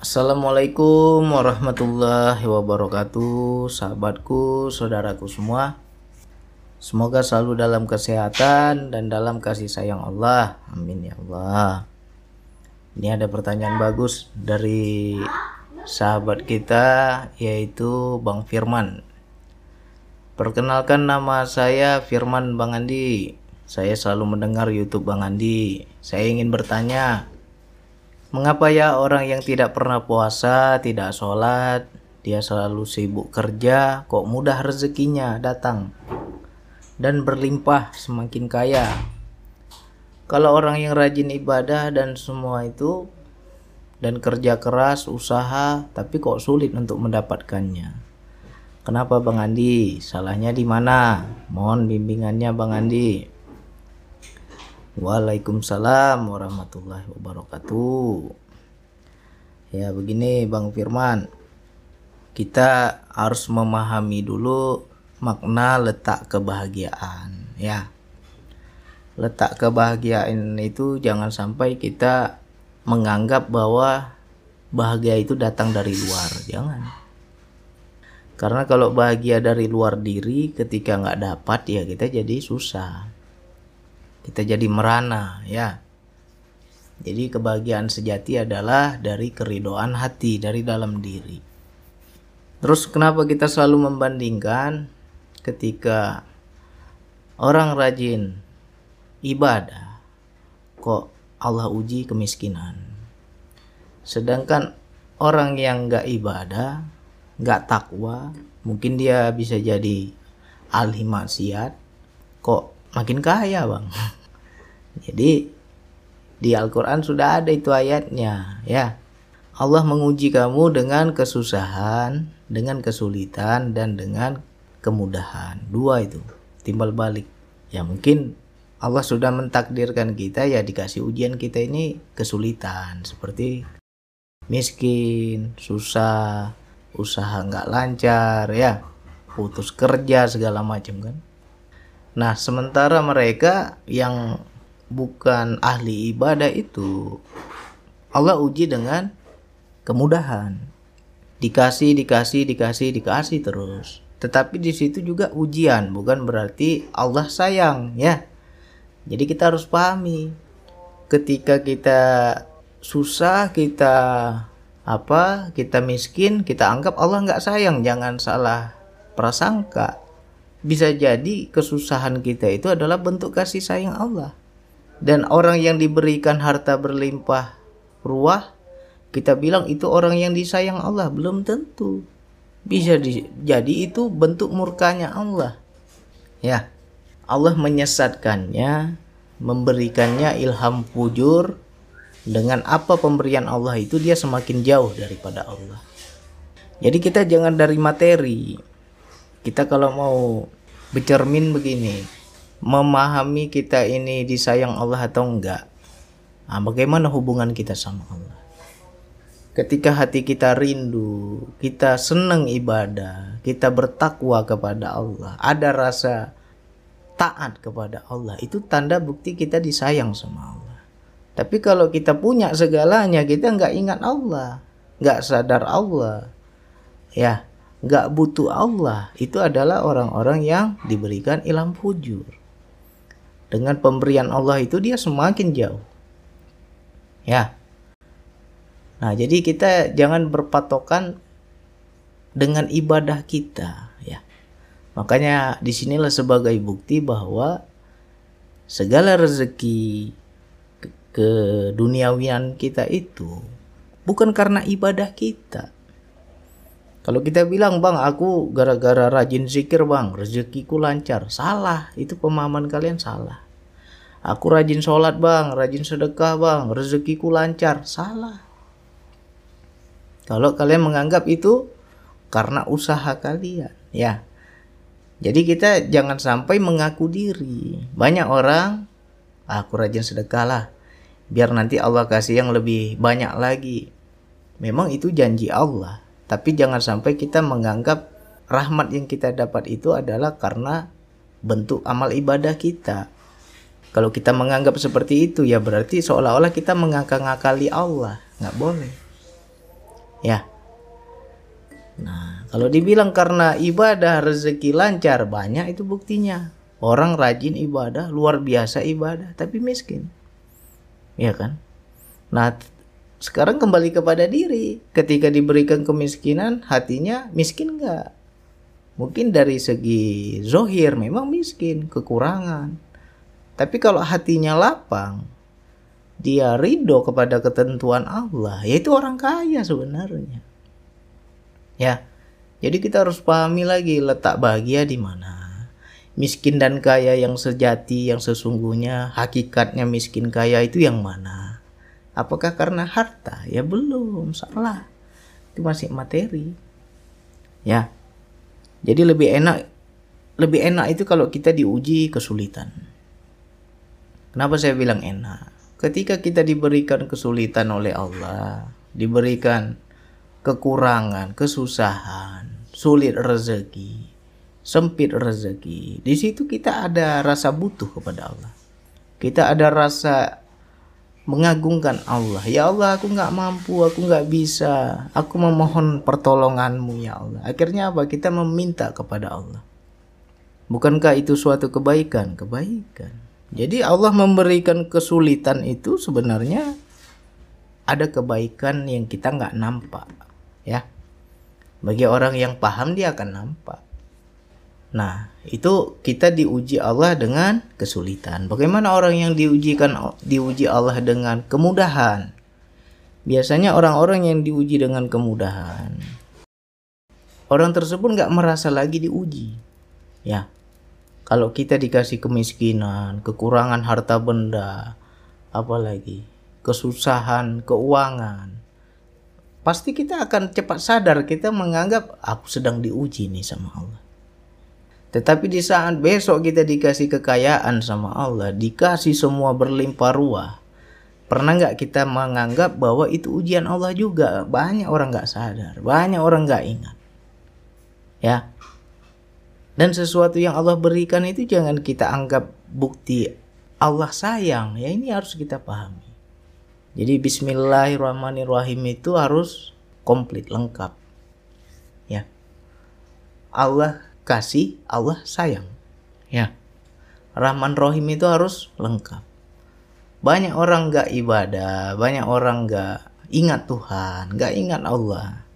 Assalamualaikum warahmatullahi wabarakatuh Sahabatku, saudaraku semua. Semoga selalu dalam kesehatan dan dalam kasih sayang Allah. Amin ya Allah. Ini ada pertanyaan bagus dari sahabat kita yaitu Bang Firman. Perkenalkan nama saya Firman Bang Andi. Saya selalu mendengar Youtube Bang Andi. Saya ingin bertanya Mengapa ya orang yang tidak pernah puasa, tidak sholat, dia selalu sibuk kerja, kok mudah rezekinya datang dan berlimpah semakin kaya? Kalau orang yang rajin ibadah dan semua itu dan kerja keras, usaha, tapi kok sulit untuk mendapatkannya. Kenapa Bang Andi? Salahnya di mana? Mohon bimbingannya Bang Andi. Waalaikumsalam warahmatullahi wabarakatuh. Ya begini Bang Firman, kita harus memahami dulu makna letak kebahagiaan ya. Letak kebahagiaan itu jangan sampai kita menganggap bahwa bahagia itu datang dari luar, jangan. Karena kalau bahagia dari luar diri ketika nggak dapat ya kita jadi susah kita jadi merana ya. Jadi kebahagiaan sejati adalah dari keridoan hati dari dalam diri. Terus kenapa kita selalu membandingkan ketika orang rajin ibadah kok Allah uji kemiskinan? Sedangkan orang yang nggak ibadah nggak takwa mungkin dia bisa jadi ahli maksiat kok makin kaya bang. Jadi di Al-Quran sudah ada itu ayatnya ya. Allah menguji kamu dengan kesusahan dengan kesulitan dan dengan kemudahan. Dua itu timbal balik. Ya mungkin Allah sudah mentakdirkan kita ya dikasih ujian kita ini kesulitan seperti miskin susah usaha nggak lancar ya putus kerja segala macam kan Nah, sementara mereka yang bukan ahli ibadah itu Allah uji dengan kemudahan. Dikasih, dikasih, dikasih, dikasih terus. Tetapi di situ juga ujian, bukan berarti Allah sayang, ya. Jadi kita harus pahami ketika kita susah, kita apa, kita miskin, kita anggap Allah nggak sayang. Jangan salah prasangka bisa jadi kesusahan kita itu adalah bentuk kasih sayang Allah. Dan orang yang diberikan harta berlimpah ruah, kita bilang itu orang yang disayang Allah, belum tentu. Bisa di, jadi itu bentuk murkanya Allah. Ya. Allah menyesatkannya, memberikannya ilham fujur dengan apa pemberian Allah itu dia semakin jauh daripada Allah. Jadi kita jangan dari materi, kita kalau mau bercermin begini memahami kita ini disayang Allah atau enggak nah, bagaimana hubungan kita sama Allah? Ketika hati kita rindu kita senang ibadah kita bertakwa kepada Allah ada rasa taat kepada Allah itu tanda bukti kita disayang sama Allah. Tapi kalau kita punya segalanya kita nggak ingat Allah nggak sadar Allah ya nggak butuh Allah. Itu adalah orang-orang yang diberikan ilham fujur. Dengan pemberian Allah itu dia semakin jauh. Ya. Nah jadi kita jangan berpatokan dengan ibadah kita ya. Makanya di sinilah sebagai bukti bahwa segala rezeki ke, ke duniawian kita itu bukan karena ibadah kita kalau kita bilang bang aku gara-gara rajin zikir bang rezekiku lancar. Salah itu pemahaman kalian salah. Aku rajin sholat bang rajin sedekah bang rezekiku lancar. Salah. Kalau kalian menganggap itu karena usaha kalian ya. Jadi kita jangan sampai mengaku diri. Banyak orang aku rajin sedekah lah Biar nanti Allah kasih yang lebih banyak lagi. Memang itu janji Allah tapi jangan sampai kita menganggap rahmat yang kita dapat itu adalah karena bentuk amal ibadah kita. Kalau kita menganggap seperti itu ya berarti seolah-olah kita mengakal-ngakali Allah. Nggak boleh. Ya. Nah, kalau dibilang karena ibadah rezeki lancar banyak itu buktinya. Orang rajin ibadah, luar biasa ibadah, tapi miskin. Ya kan? Nah, sekarang kembali kepada diri. Ketika diberikan kemiskinan, hatinya miskin enggak? Mungkin dari segi zohir memang miskin, kekurangan. Tapi kalau hatinya lapang, dia ridho kepada ketentuan Allah, yaitu orang kaya sebenarnya. Ya, jadi kita harus pahami lagi letak bahagia di mana. Miskin dan kaya yang sejati, yang sesungguhnya, hakikatnya miskin kaya itu yang mana? Apakah karena harta? Ya belum, salah. Itu masih materi. Ya. Jadi lebih enak lebih enak itu kalau kita diuji kesulitan. Kenapa saya bilang enak? Ketika kita diberikan kesulitan oleh Allah, diberikan kekurangan, kesusahan, sulit rezeki, sempit rezeki, di situ kita ada rasa butuh kepada Allah. Kita ada rasa mengagungkan Allah. Ya Allah, aku nggak mampu, aku nggak bisa. Aku memohon pertolonganmu ya Allah. Akhirnya apa? Kita meminta kepada Allah. Bukankah itu suatu kebaikan? Kebaikan. Jadi Allah memberikan kesulitan itu sebenarnya ada kebaikan yang kita nggak nampak. Ya. Bagi orang yang paham dia akan nampak. Nah, itu kita diuji Allah dengan kesulitan. Bagaimana orang yang diujikan diuji Allah dengan kemudahan? Biasanya orang-orang yang diuji dengan kemudahan, orang tersebut nggak merasa lagi diuji. Ya, kalau kita dikasih kemiskinan, kekurangan harta benda, apalagi kesusahan keuangan, pasti kita akan cepat sadar kita menganggap aku sedang diuji nih sama Allah. Tetapi di saat besok kita dikasih kekayaan sama Allah, dikasih semua berlimpah ruah, pernah nggak kita menganggap bahwa itu ujian Allah juga? Banyak orang nggak sadar, banyak orang nggak ingat. Ya. Dan sesuatu yang Allah berikan itu jangan kita anggap bukti Allah sayang. Ya ini harus kita pahami. Jadi Bismillahirrahmanirrahim itu harus komplit lengkap. Ya. Allah kasih, Allah sayang. Ya. Rahman Rohim itu harus lengkap. Banyak orang gak ibadah, banyak orang gak ingat Tuhan, gak ingat Allah.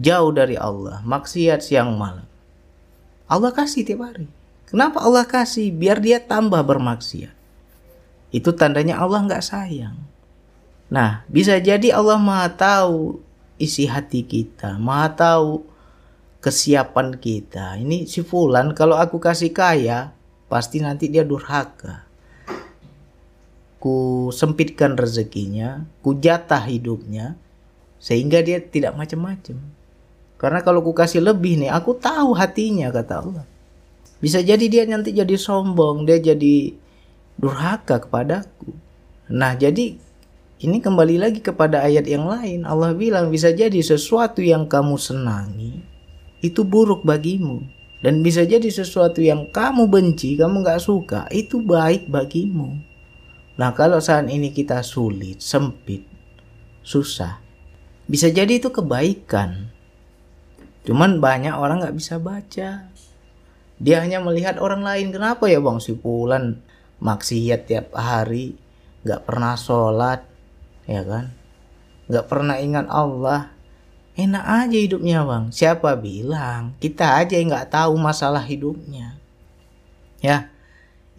Jauh dari Allah, maksiat siang malam. Allah kasih tiap hari. Kenapa Allah kasih? Biar dia tambah bermaksiat. Itu tandanya Allah gak sayang. Nah, bisa jadi Allah maha tahu isi hati kita, maha tahu kesiapan kita. Ini si Fulan kalau aku kasih kaya, pasti nanti dia durhaka. Ku sempitkan rezekinya, ku jatah hidupnya, sehingga dia tidak macam-macam. Karena kalau ku kasih lebih nih, aku tahu hatinya kata Allah. Bisa jadi dia nanti jadi sombong, dia jadi durhaka kepadaku. Nah, jadi ini kembali lagi kepada ayat yang lain. Allah bilang bisa jadi sesuatu yang kamu senangi itu buruk bagimu dan bisa jadi sesuatu yang kamu benci, kamu nggak suka, itu baik bagimu. Nah kalau saat ini kita sulit, sempit, susah, bisa jadi itu kebaikan. Cuman banyak orang nggak bisa baca. Dia hanya melihat orang lain. Kenapa ya bang si Pulan maksiat tiap hari, nggak pernah sholat, ya kan? Nggak pernah ingat Allah, enak aja hidupnya bang. Siapa bilang? Kita aja yang nggak tahu masalah hidupnya. Ya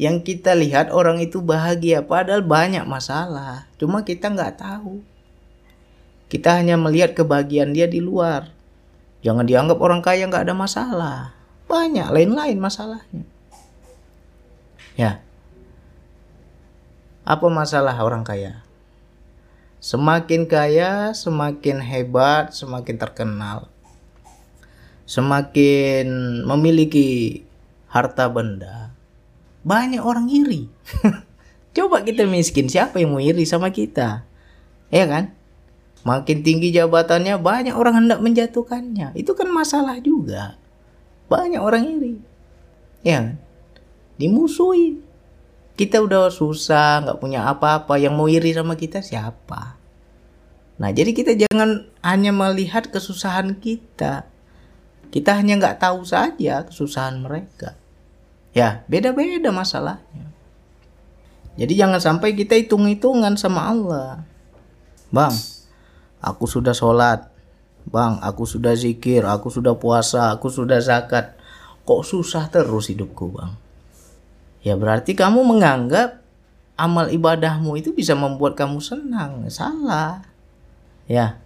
yang kita lihat orang itu bahagia padahal banyak masalah. Cuma kita nggak tahu. Kita hanya melihat kebahagiaan dia di luar. Jangan dianggap orang kaya nggak ada masalah. Banyak lain-lain masalahnya. Ya. Apa masalah orang kaya Semakin kaya, semakin hebat, semakin terkenal. Semakin memiliki harta benda, banyak orang iri. Coba kita miskin, siapa yang mau iri sama kita? Ya kan? Makin tinggi jabatannya, banyak orang hendak menjatuhkannya. Itu kan masalah juga. Banyak orang iri. Ya kan? Dimusuhi kita udah susah nggak punya apa-apa yang mau iri sama kita siapa Nah, jadi kita jangan hanya melihat kesusahan kita. Kita hanya nggak tahu saja kesusahan mereka. Ya, beda-beda masalahnya. Jadi jangan sampai kita hitung-hitungan sama Allah. Bang, aku sudah sholat. Bang, aku sudah zikir, aku sudah puasa, aku sudah zakat. Kok susah terus hidupku, Bang? Ya berarti kamu menganggap amal ibadahmu itu bisa membuat kamu senang. Salah. Ya,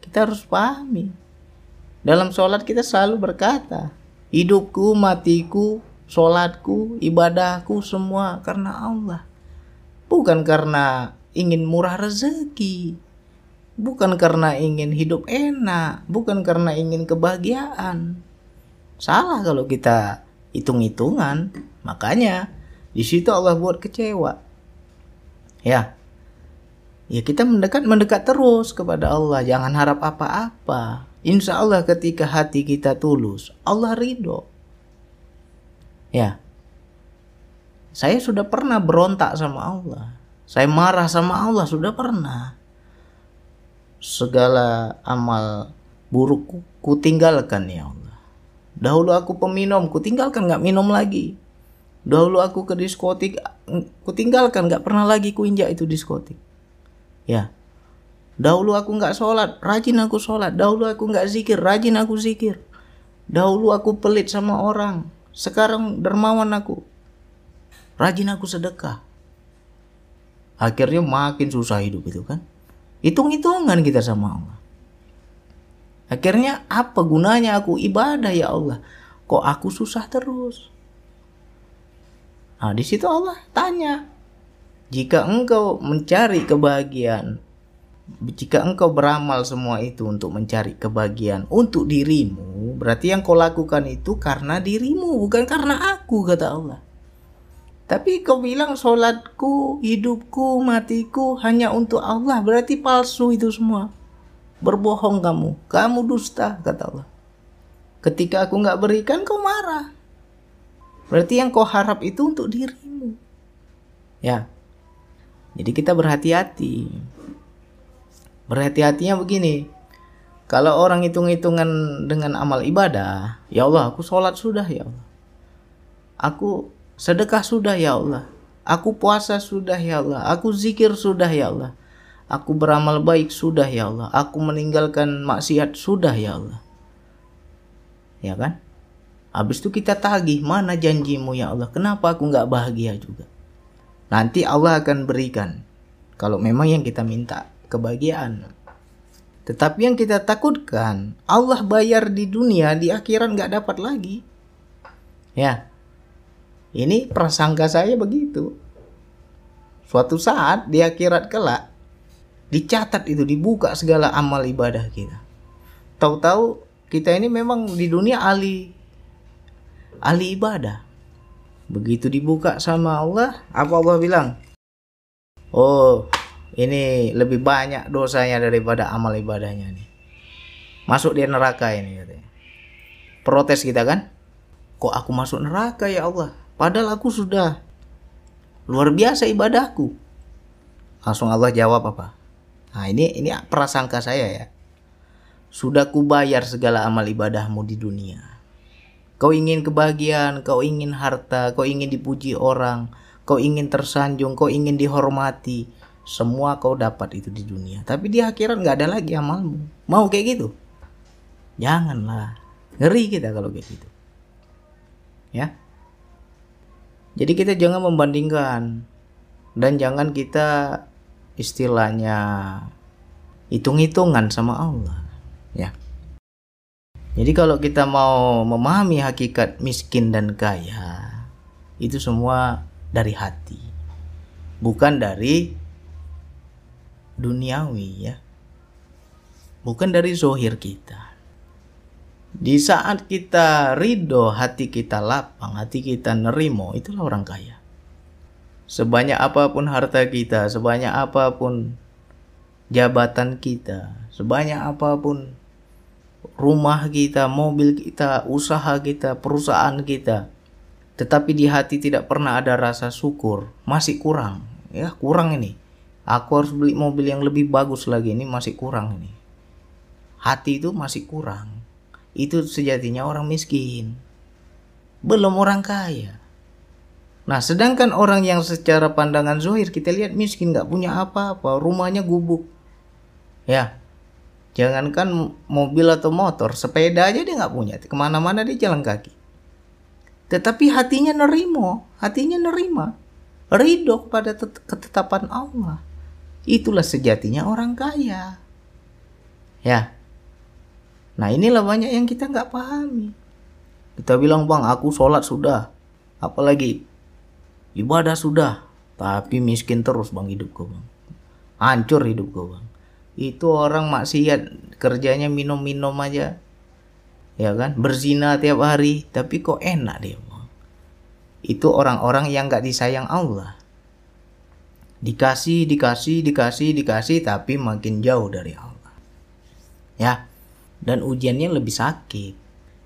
kita harus pahami. Dalam sholat kita selalu berkata, hidupku, matiku, sholatku, ibadahku semua karena Allah. Bukan karena ingin murah rezeki. Bukan karena ingin hidup enak. Bukan karena ingin kebahagiaan. Salah kalau kita hitung-hitungan. Makanya di situ Allah buat kecewa. Ya, ya kita mendekat mendekat terus kepada Allah. Jangan harap apa-apa. Insya Allah ketika hati kita tulus Allah ridho. Ya. Saya sudah pernah berontak sama Allah. Saya marah sama Allah sudah pernah. Segala amal buruk ku tinggalkan ya Allah. Dahulu aku peminum ku tinggalkan nggak minum lagi dahulu aku ke diskotik ku tinggalkan nggak pernah lagi ku injak itu diskotik Ya. Dahulu aku nggak sholat, rajin aku sholat. Dahulu aku nggak zikir, rajin aku zikir. Dahulu aku pelit sama orang, sekarang dermawan aku. Rajin aku sedekah. Akhirnya makin susah hidup itu kan. Hitung-hitungan kita sama Allah. Akhirnya apa gunanya aku ibadah ya Allah? Kok aku susah terus? Nah, di situ Allah tanya, jika engkau mencari kebahagiaan, jika engkau beramal semua itu untuk mencari kebahagiaan untuk dirimu, berarti yang kau lakukan itu karena dirimu, bukan karena aku, kata Allah. Tapi kau bilang sholatku, hidupku, matiku hanya untuk Allah, berarti palsu itu semua. Berbohong kamu, kamu dusta, kata Allah. Ketika aku nggak berikan, kau marah. Berarti yang kau harap itu untuk dirimu. Ya, jadi kita berhati-hati. Berhati-hatinya begini. Kalau orang hitung-hitungan dengan amal ibadah, ya Allah, aku sholat sudah ya Allah. Aku sedekah sudah ya Allah. Aku puasa sudah ya Allah. Aku zikir sudah ya Allah. Aku beramal baik sudah ya Allah. Aku meninggalkan maksiat sudah ya Allah. Ya kan? Habis itu kita tagih, mana janjimu ya Allah? Kenapa aku nggak bahagia juga? Nanti Allah akan berikan. Kalau memang yang kita minta kebahagiaan. Tetapi yang kita takutkan, Allah bayar di dunia, di akhirat nggak dapat lagi. Ya, ini prasangka saya begitu. Suatu saat di akhirat kelak, dicatat itu, dibuka segala amal ibadah kita. Tahu-tahu kita ini memang di dunia ahli ahli ibadah. Begitu dibuka sama Allah, apa Allah bilang? Oh, ini lebih banyak dosanya daripada amal ibadahnya nih. Masuk dia neraka ini. Protes kita kan? Kok aku masuk neraka ya Allah? Padahal aku sudah luar biasa ibadahku. Langsung Allah jawab apa? Nah ini ini prasangka saya ya. Sudah kubayar segala amal ibadahmu di dunia Kau ingin kebahagiaan, kau ingin harta, kau ingin dipuji orang, kau ingin tersanjung, kau ingin dihormati. Semua kau dapat itu di dunia. Tapi di akhirat nggak ada lagi amalmu. Mau kayak gitu? Janganlah. Ngeri kita kalau kayak gitu. Ya. Jadi kita jangan membandingkan dan jangan kita istilahnya hitung-hitungan sama Allah. Ya. Jadi kalau kita mau memahami hakikat miskin dan kaya, itu semua dari hati. Bukan dari duniawi ya. Bukan dari zohir kita. Di saat kita ridho, hati kita lapang, hati kita nerimo, itulah orang kaya. Sebanyak apa pun harta kita, sebanyak apa pun jabatan kita, sebanyak apa pun rumah kita, mobil kita, usaha kita, perusahaan kita. Tetapi di hati tidak pernah ada rasa syukur, masih kurang. Ya, kurang ini. aku harus beli mobil yang lebih bagus lagi. Ini masih kurang ini. Hati itu masih kurang. Itu sejatinya orang miskin. Belum orang kaya. Nah sedangkan orang yang secara pandangan zohir kita lihat miskin nggak punya apa-apa. Rumahnya gubuk. Ya jangankan mobil atau motor sepeda aja dia nggak punya ke mana-mana dia jalan kaki tetapi hatinya nerimo hatinya nerima ridho pada ketetapan Allah Itulah sejatinya orang kaya. Ya. Nah inilah banyak yang kita nggak pahami. Kita bilang bang, aku sholat sudah. Apalagi ibadah sudah. Tapi miskin terus bang hidupku bang. Hancur hidupku bang. Itu orang maksiat kerjanya minum-minum aja. Ya kan, berzina tiap hari. Tapi kok enak dia. Itu orang-orang yang nggak disayang Allah. Dikasih dikasih dikasih dikasih tapi makin jauh dari Allah. Ya? Dan ujiannya lebih sakit.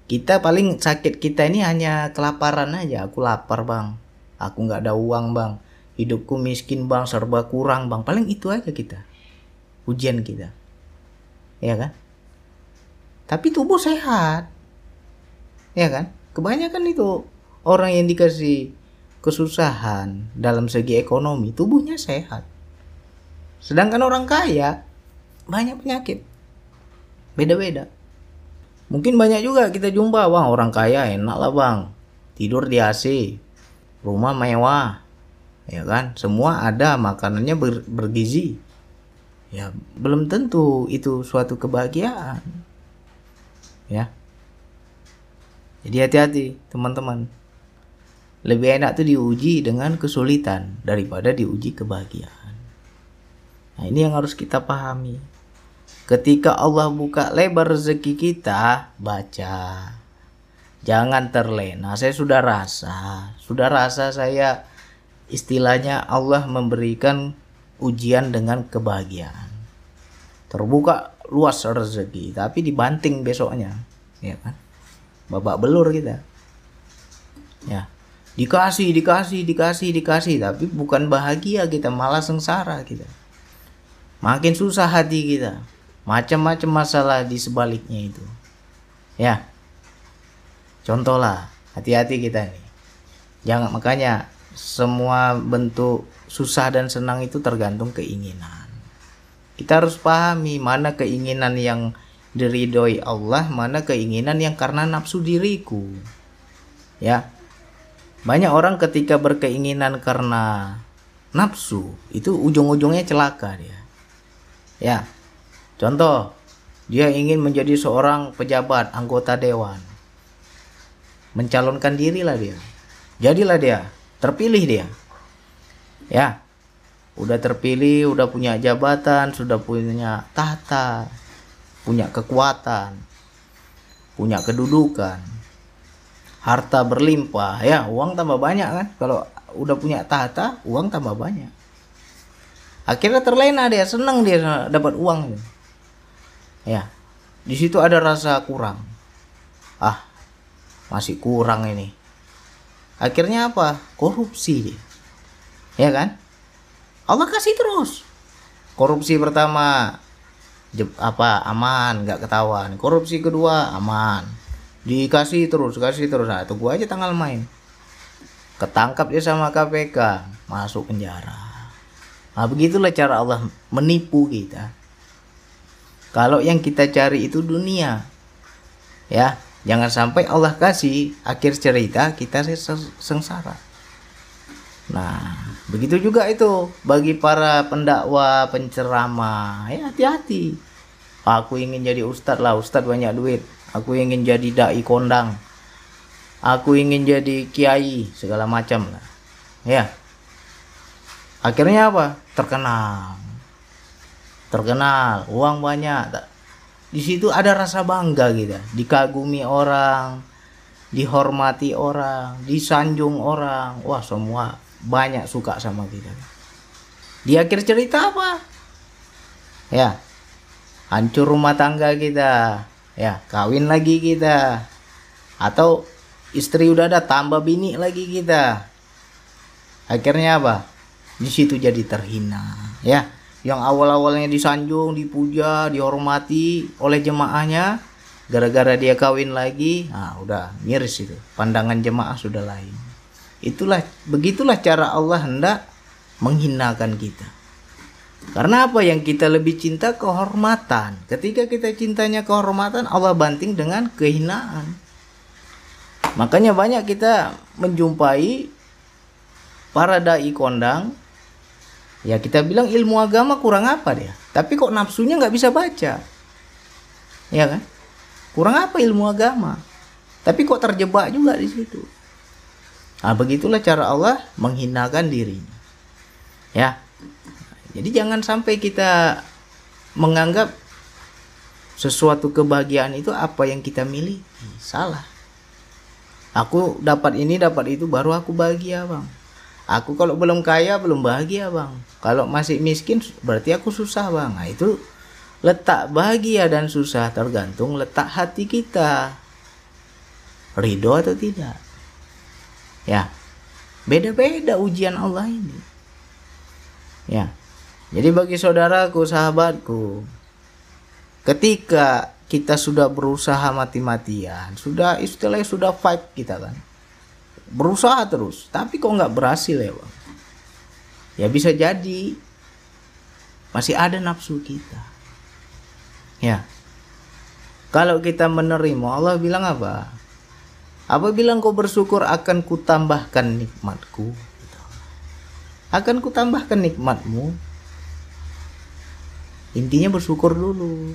Kita paling sakit kita ini hanya kelaparan aja. Aku lapar bang. Aku nggak ada uang bang. Hidupku miskin bang. Serba kurang bang. Paling itu aja kita ujian kita ya kan tapi tubuh sehat ya kan kebanyakan itu orang yang dikasih kesusahan dalam segi ekonomi, tubuhnya sehat. Sedangkan orang kaya banyak penyakit. Beda-beda. Mungkin banyak juga kita jumpa, bang orang kaya enak lah bang. Tidur di AC, rumah mewah, ya kan? Semua ada makanannya ber, bergizi. Ya belum tentu itu suatu kebahagiaan. Ya. Jadi hati-hati teman-teman. Lebih enak tuh diuji dengan kesulitan daripada diuji kebahagiaan. Nah, ini yang harus kita pahami. Ketika Allah buka lebar rezeki kita, baca. Jangan terlena. Saya sudah rasa, sudah rasa saya istilahnya Allah memberikan ujian dengan kebahagiaan. Terbuka luas rezeki, tapi dibanting besoknya, ya kan? Babak belur kita. Ya, dikasih dikasih dikasih dikasih tapi bukan bahagia kita malah sengsara kita makin susah hati kita macam-macam masalah di sebaliknya itu ya contoh lah hati-hati kita nih jangan makanya semua bentuk susah dan senang itu tergantung keinginan kita harus pahami mana keinginan yang diridhoi Allah mana keinginan yang karena nafsu diriku ya banyak orang ketika berkeinginan karena nafsu itu ujung-ujungnya celaka dia. Ya. Contoh, dia ingin menjadi seorang pejabat, anggota dewan. Mencalonkan dirilah dia. Jadilah dia, terpilih dia. Ya. Udah terpilih, udah punya jabatan, sudah punya tahta, punya kekuatan, punya kedudukan harta berlimpah. Ya uang tambah banyak kan? Kalau udah punya tahta uang tambah banyak. Akhirnya terlena dia senang dia dapat uang. Ya di situ ada rasa kurang. Ah masih kurang ini. Akhirnya apa? Korupsi ya kan? Allah kasih terus. Korupsi pertama apa aman nggak ketahuan. Korupsi kedua aman. Dikasih terus kasih terus. Nah tunggu aja tanggal main. Ketangkap dia sama KPK masuk penjara. Nah begitulah cara Allah menipu kita. Kalau yang kita cari itu dunia. Ya jangan sampai Allah kasih akhir cerita kita sengsara. Nah begitu juga itu bagi para pendakwa penceramah ya hati-hati. Aku ingin jadi ustadz lah ustadz banyak duit. Aku ingin jadi dai kondang. Aku ingin jadi kiai segala macam lah. Ya. Akhirnya apa? Terkenal. Terkenal. Uang banyak. Di situ ada rasa bangga gitu dikagumi orang dihormati orang disanjung orang. Wah semua banyak suka sama kita. Di akhir cerita apa? Ya hancur rumah tangga kita. Ya kawin lagi kita. Atau istri udah ada tambah bini lagi kita. Akhirnya apa? Di situ jadi terhina. Ya yang awal-awalnya disanjung, dipuja, dihormati oleh jemaahnya gara-gara dia kawin lagi, nah udah miris itu. Pandangan jemaah sudah lain. Itulah begitulah cara Allah hendak menghinakan kita. Karena apa? Yang kita lebih cinta kehormatan. Ketika kita cintanya kehormatan, Allah banting dengan kehinaan. Makanya banyak kita menjumpai para dai kondang. Ya kita bilang ilmu agama kurang apa dia? Tapi kok nafsunya nggak bisa baca? Ya kan? Kurang apa ilmu agama? Tapi kok terjebak juga di situ nah begitulah cara Allah menghinakan dirinya ya jadi jangan sampai kita menganggap sesuatu kebahagiaan itu apa yang kita miliki salah aku dapat ini dapat itu baru aku bahagia bang Aku kalau belum kaya belum bahagia bang. Kalau masih miskin berarti aku susah bang. Nah itu letak bahagia dan susah tergantung letak hati kita. Ridho atau tidak. Ya. Beda-beda ujian Allah ini. Ya. Jadi bagi saudaraku, sahabatku, ketika kita sudah berusaha mati-matian, sudah istilahnya sudah fight kita kan berusaha terus tapi kok nggak berhasil ya bang ya bisa jadi masih ada nafsu kita ya kalau kita menerima Allah bilang apa apa bilang kau bersyukur akan kutambahkan nikmatku? Akan kutambahkan nikmatmu. Intinya bersyukur dulu.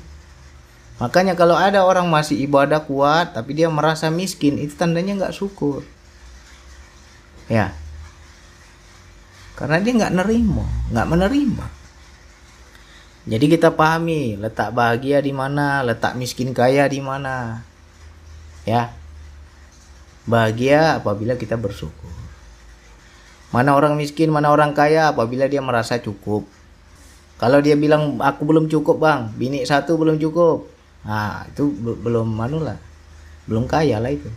Makanya kalau ada orang masih ibadah kuat tapi dia merasa miskin itu tandanya nggak syukur. Ya. Karena dia nggak nerima nggak menerima. Jadi kita pahami letak bahagia di mana letak miskin kaya di mana. Ya bahagia apabila kita bersyukur mana orang miskin mana orang kaya apabila dia merasa cukup kalau dia bilang aku belum cukup bang bini satu belum cukup nah itu belum manula belum kaya lah itu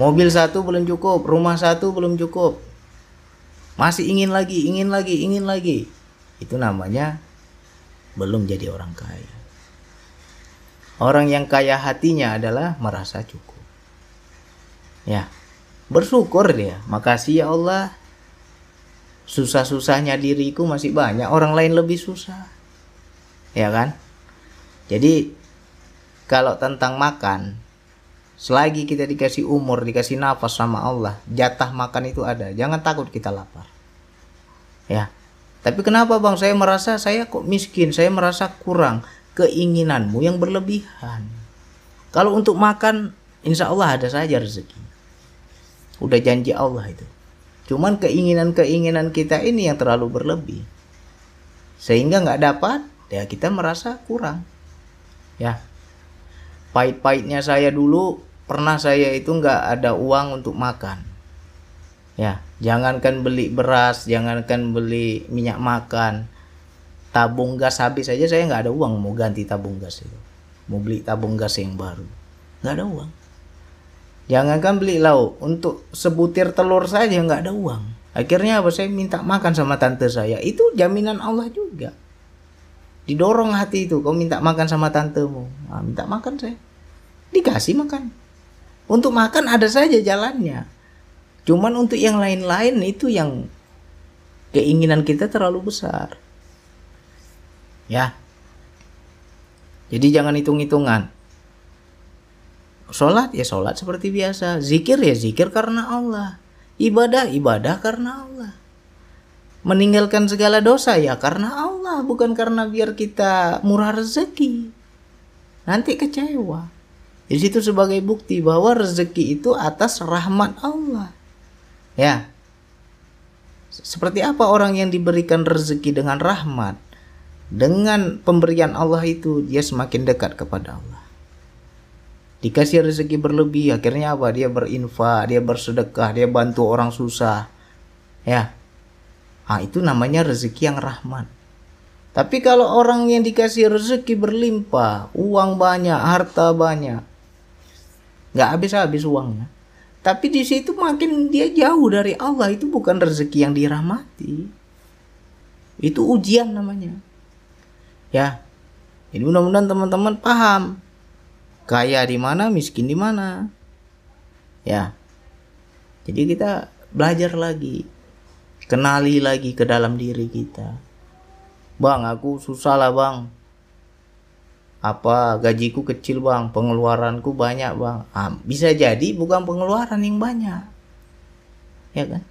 Mobil satu belum cukup, rumah satu belum cukup. Masih ingin lagi, ingin lagi, ingin lagi. Itu namanya belum jadi orang kaya. Orang yang kaya hatinya adalah merasa cukup. Ya, bersyukur dia. Makasih ya Allah. Susah-susahnya diriku masih banyak, orang lain lebih susah. Ya kan? Jadi kalau tentang makan, Selagi kita dikasih umur, dikasih nafas sama Allah, jatah makan itu ada. Jangan takut kita lapar. Ya. Tapi kenapa Bang saya merasa saya kok miskin, saya merasa kurang keinginanmu yang berlebihan. Kalau untuk makan, insya Allah ada saja rezeki. Udah janji Allah itu. Cuman keinginan-keinginan kita ini yang terlalu berlebih. Sehingga nggak dapat, ya kita merasa kurang. Ya, pahit-pahitnya saya dulu pernah saya itu nggak ada uang untuk makan ya jangankan beli beras jangankan beli minyak makan tabung gas habis saja saya nggak ada uang mau ganti tabung gas itu mau beli tabung gas yang baru nggak ada uang jangankan beli lauk untuk sebutir telur saja nggak ada uang akhirnya apa saya minta makan sama tante saya itu jaminan Allah juga didorong hati itu kau minta makan sama tantemu nah, minta makan saya dikasih makan untuk makan ada saja jalannya. Cuman untuk yang lain-lain itu yang keinginan kita terlalu besar. Ya. Jadi jangan hitung-hitungan. Sholat ya sholat seperti biasa. Zikir ya zikir karena Allah. Ibadah, ibadah karena Allah. Meninggalkan segala dosa ya karena Allah. Bukan karena biar kita murah rezeki. Nanti kecewa. Di situ sebagai bukti bahwa rezeki itu atas rahmat Allah. Ya. Seperti apa orang yang diberikan rezeki dengan rahmat? Dengan pemberian Allah itu dia semakin dekat kepada Allah. Dikasih rezeki berlebih, akhirnya apa? Dia berinfak, dia bersedekah, dia bantu orang susah. Ya. Ah, itu namanya rezeki yang rahmat. Tapi kalau orang yang dikasih rezeki berlimpah, uang banyak, harta banyak, nggak habis-habis uangnya tapi di situ makin dia jauh dari Allah itu bukan rezeki yang dirahmati Itu ujian namanya. Ya. Ini mudah-mudahan teman-teman paham. Kaya di mana, miskin di mana. Ya. Jadi kita belajar lagi. Kenali lagi ke dalam diri kita. Bang, aku susah lah bang. Apa gajiku kecil bang, pengeluaranku banyak bang. Ah, bisa jadi bukan pengeluaran yang banyak. Ya kan?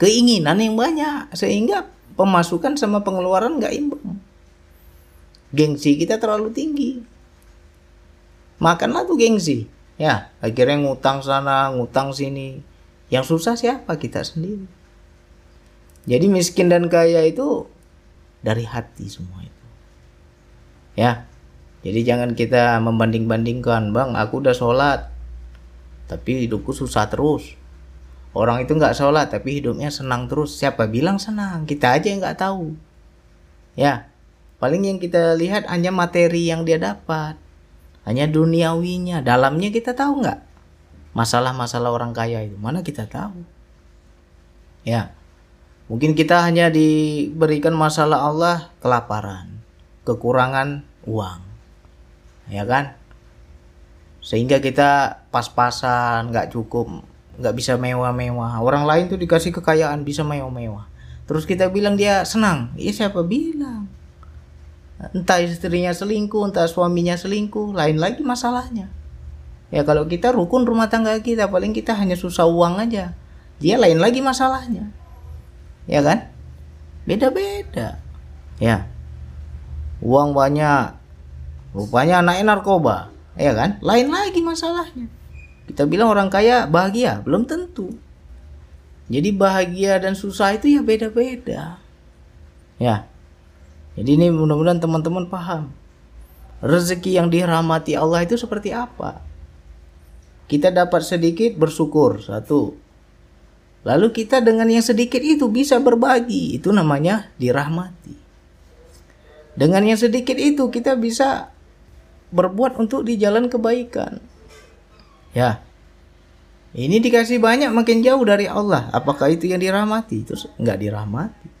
Keinginan yang banyak. Sehingga pemasukan sama pengeluaran nggak imbang. Gengsi kita terlalu tinggi. Makanlah tuh gengsi. Ya, akhirnya ngutang sana, ngutang sini. Yang susah siapa? Kita sendiri. Jadi miskin dan kaya itu dari hati semua itu. Ya. Jadi jangan kita membanding-bandingkan, Bang, aku udah sholat. Tapi hidupku susah terus. Orang itu nggak sholat tapi hidupnya senang terus. Siapa bilang senang? Kita aja yang nggak tahu. Ya, paling yang kita lihat hanya materi yang dia dapat, hanya duniawinya. Dalamnya kita tahu nggak? Masalah-masalah orang kaya itu mana kita tahu? Ya, mungkin kita hanya diberikan masalah Allah kelaparan, kekurangan uang, ya kan? Sehingga kita pas-pasan nggak cukup nggak bisa mewah-mewah orang lain tuh dikasih kekayaan bisa mewah-mewah terus kita bilang dia senang ya siapa bilang entah istrinya selingkuh entah suaminya selingkuh lain lagi masalahnya. Ya kalau kita rukun rumah tangga kita paling kita hanya susah uang aja. Dia lain lagi masalahnya. Ya kan? Beda-beda. Ya. Uang banyak rupanya anaknya narkoba. Ya kan? Lain lagi masalahnya. Kita bilang orang kaya bahagia, belum tentu. Jadi bahagia dan susah itu ya beda-beda. Ya. Jadi ini mudah-mudahan teman-teman paham. Rezeki yang dirahmati Allah itu seperti apa? Kita dapat sedikit bersyukur, satu. Lalu kita dengan yang sedikit itu bisa berbagi, itu namanya dirahmati. Dengan yang sedikit itu kita bisa berbuat untuk di jalan kebaikan. Ya. Ini dikasih banyak makin jauh dari Allah. Apakah itu yang dirahmati? Terus nggak dirahmati.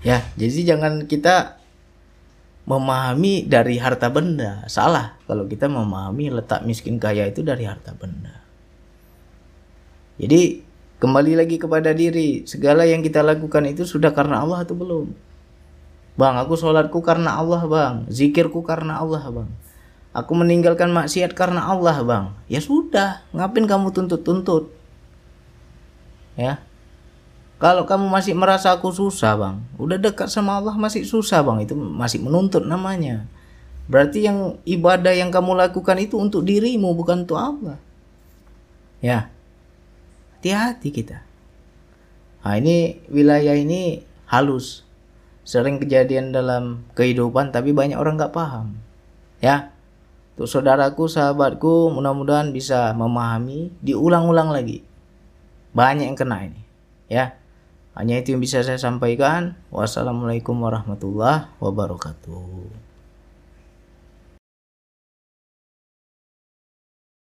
Ya, jadi jangan kita memahami dari harta benda. Salah kalau kita memahami letak miskin kaya itu dari harta benda. Jadi kembali lagi kepada diri. Segala yang kita lakukan itu sudah karena Allah atau belum? Bang, aku sholatku karena Allah bang. Zikirku karena Allah bang. Aku meninggalkan maksiat karena Allah, Bang. Ya sudah, ngapain kamu tuntut-tuntut? Ya. Kalau kamu masih merasa aku susah, Bang, udah dekat sama Allah masih susah, Bang. Itu masih menuntut namanya. Berarti yang ibadah yang kamu lakukan itu untuk dirimu bukan untuk Allah. Ya. Hati-hati kita. Nah, ini wilayah ini halus. Sering kejadian dalam kehidupan tapi banyak orang nggak paham. Ya, untuk saudaraku, sahabatku, mudah-mudahan bisa memahami, diulang-ulang lagi. Banyak yang kena ini, ya. Hanya itu yang bisa saya sampaikan. Wassalamualaikum warahmatullahi wabarakatuh.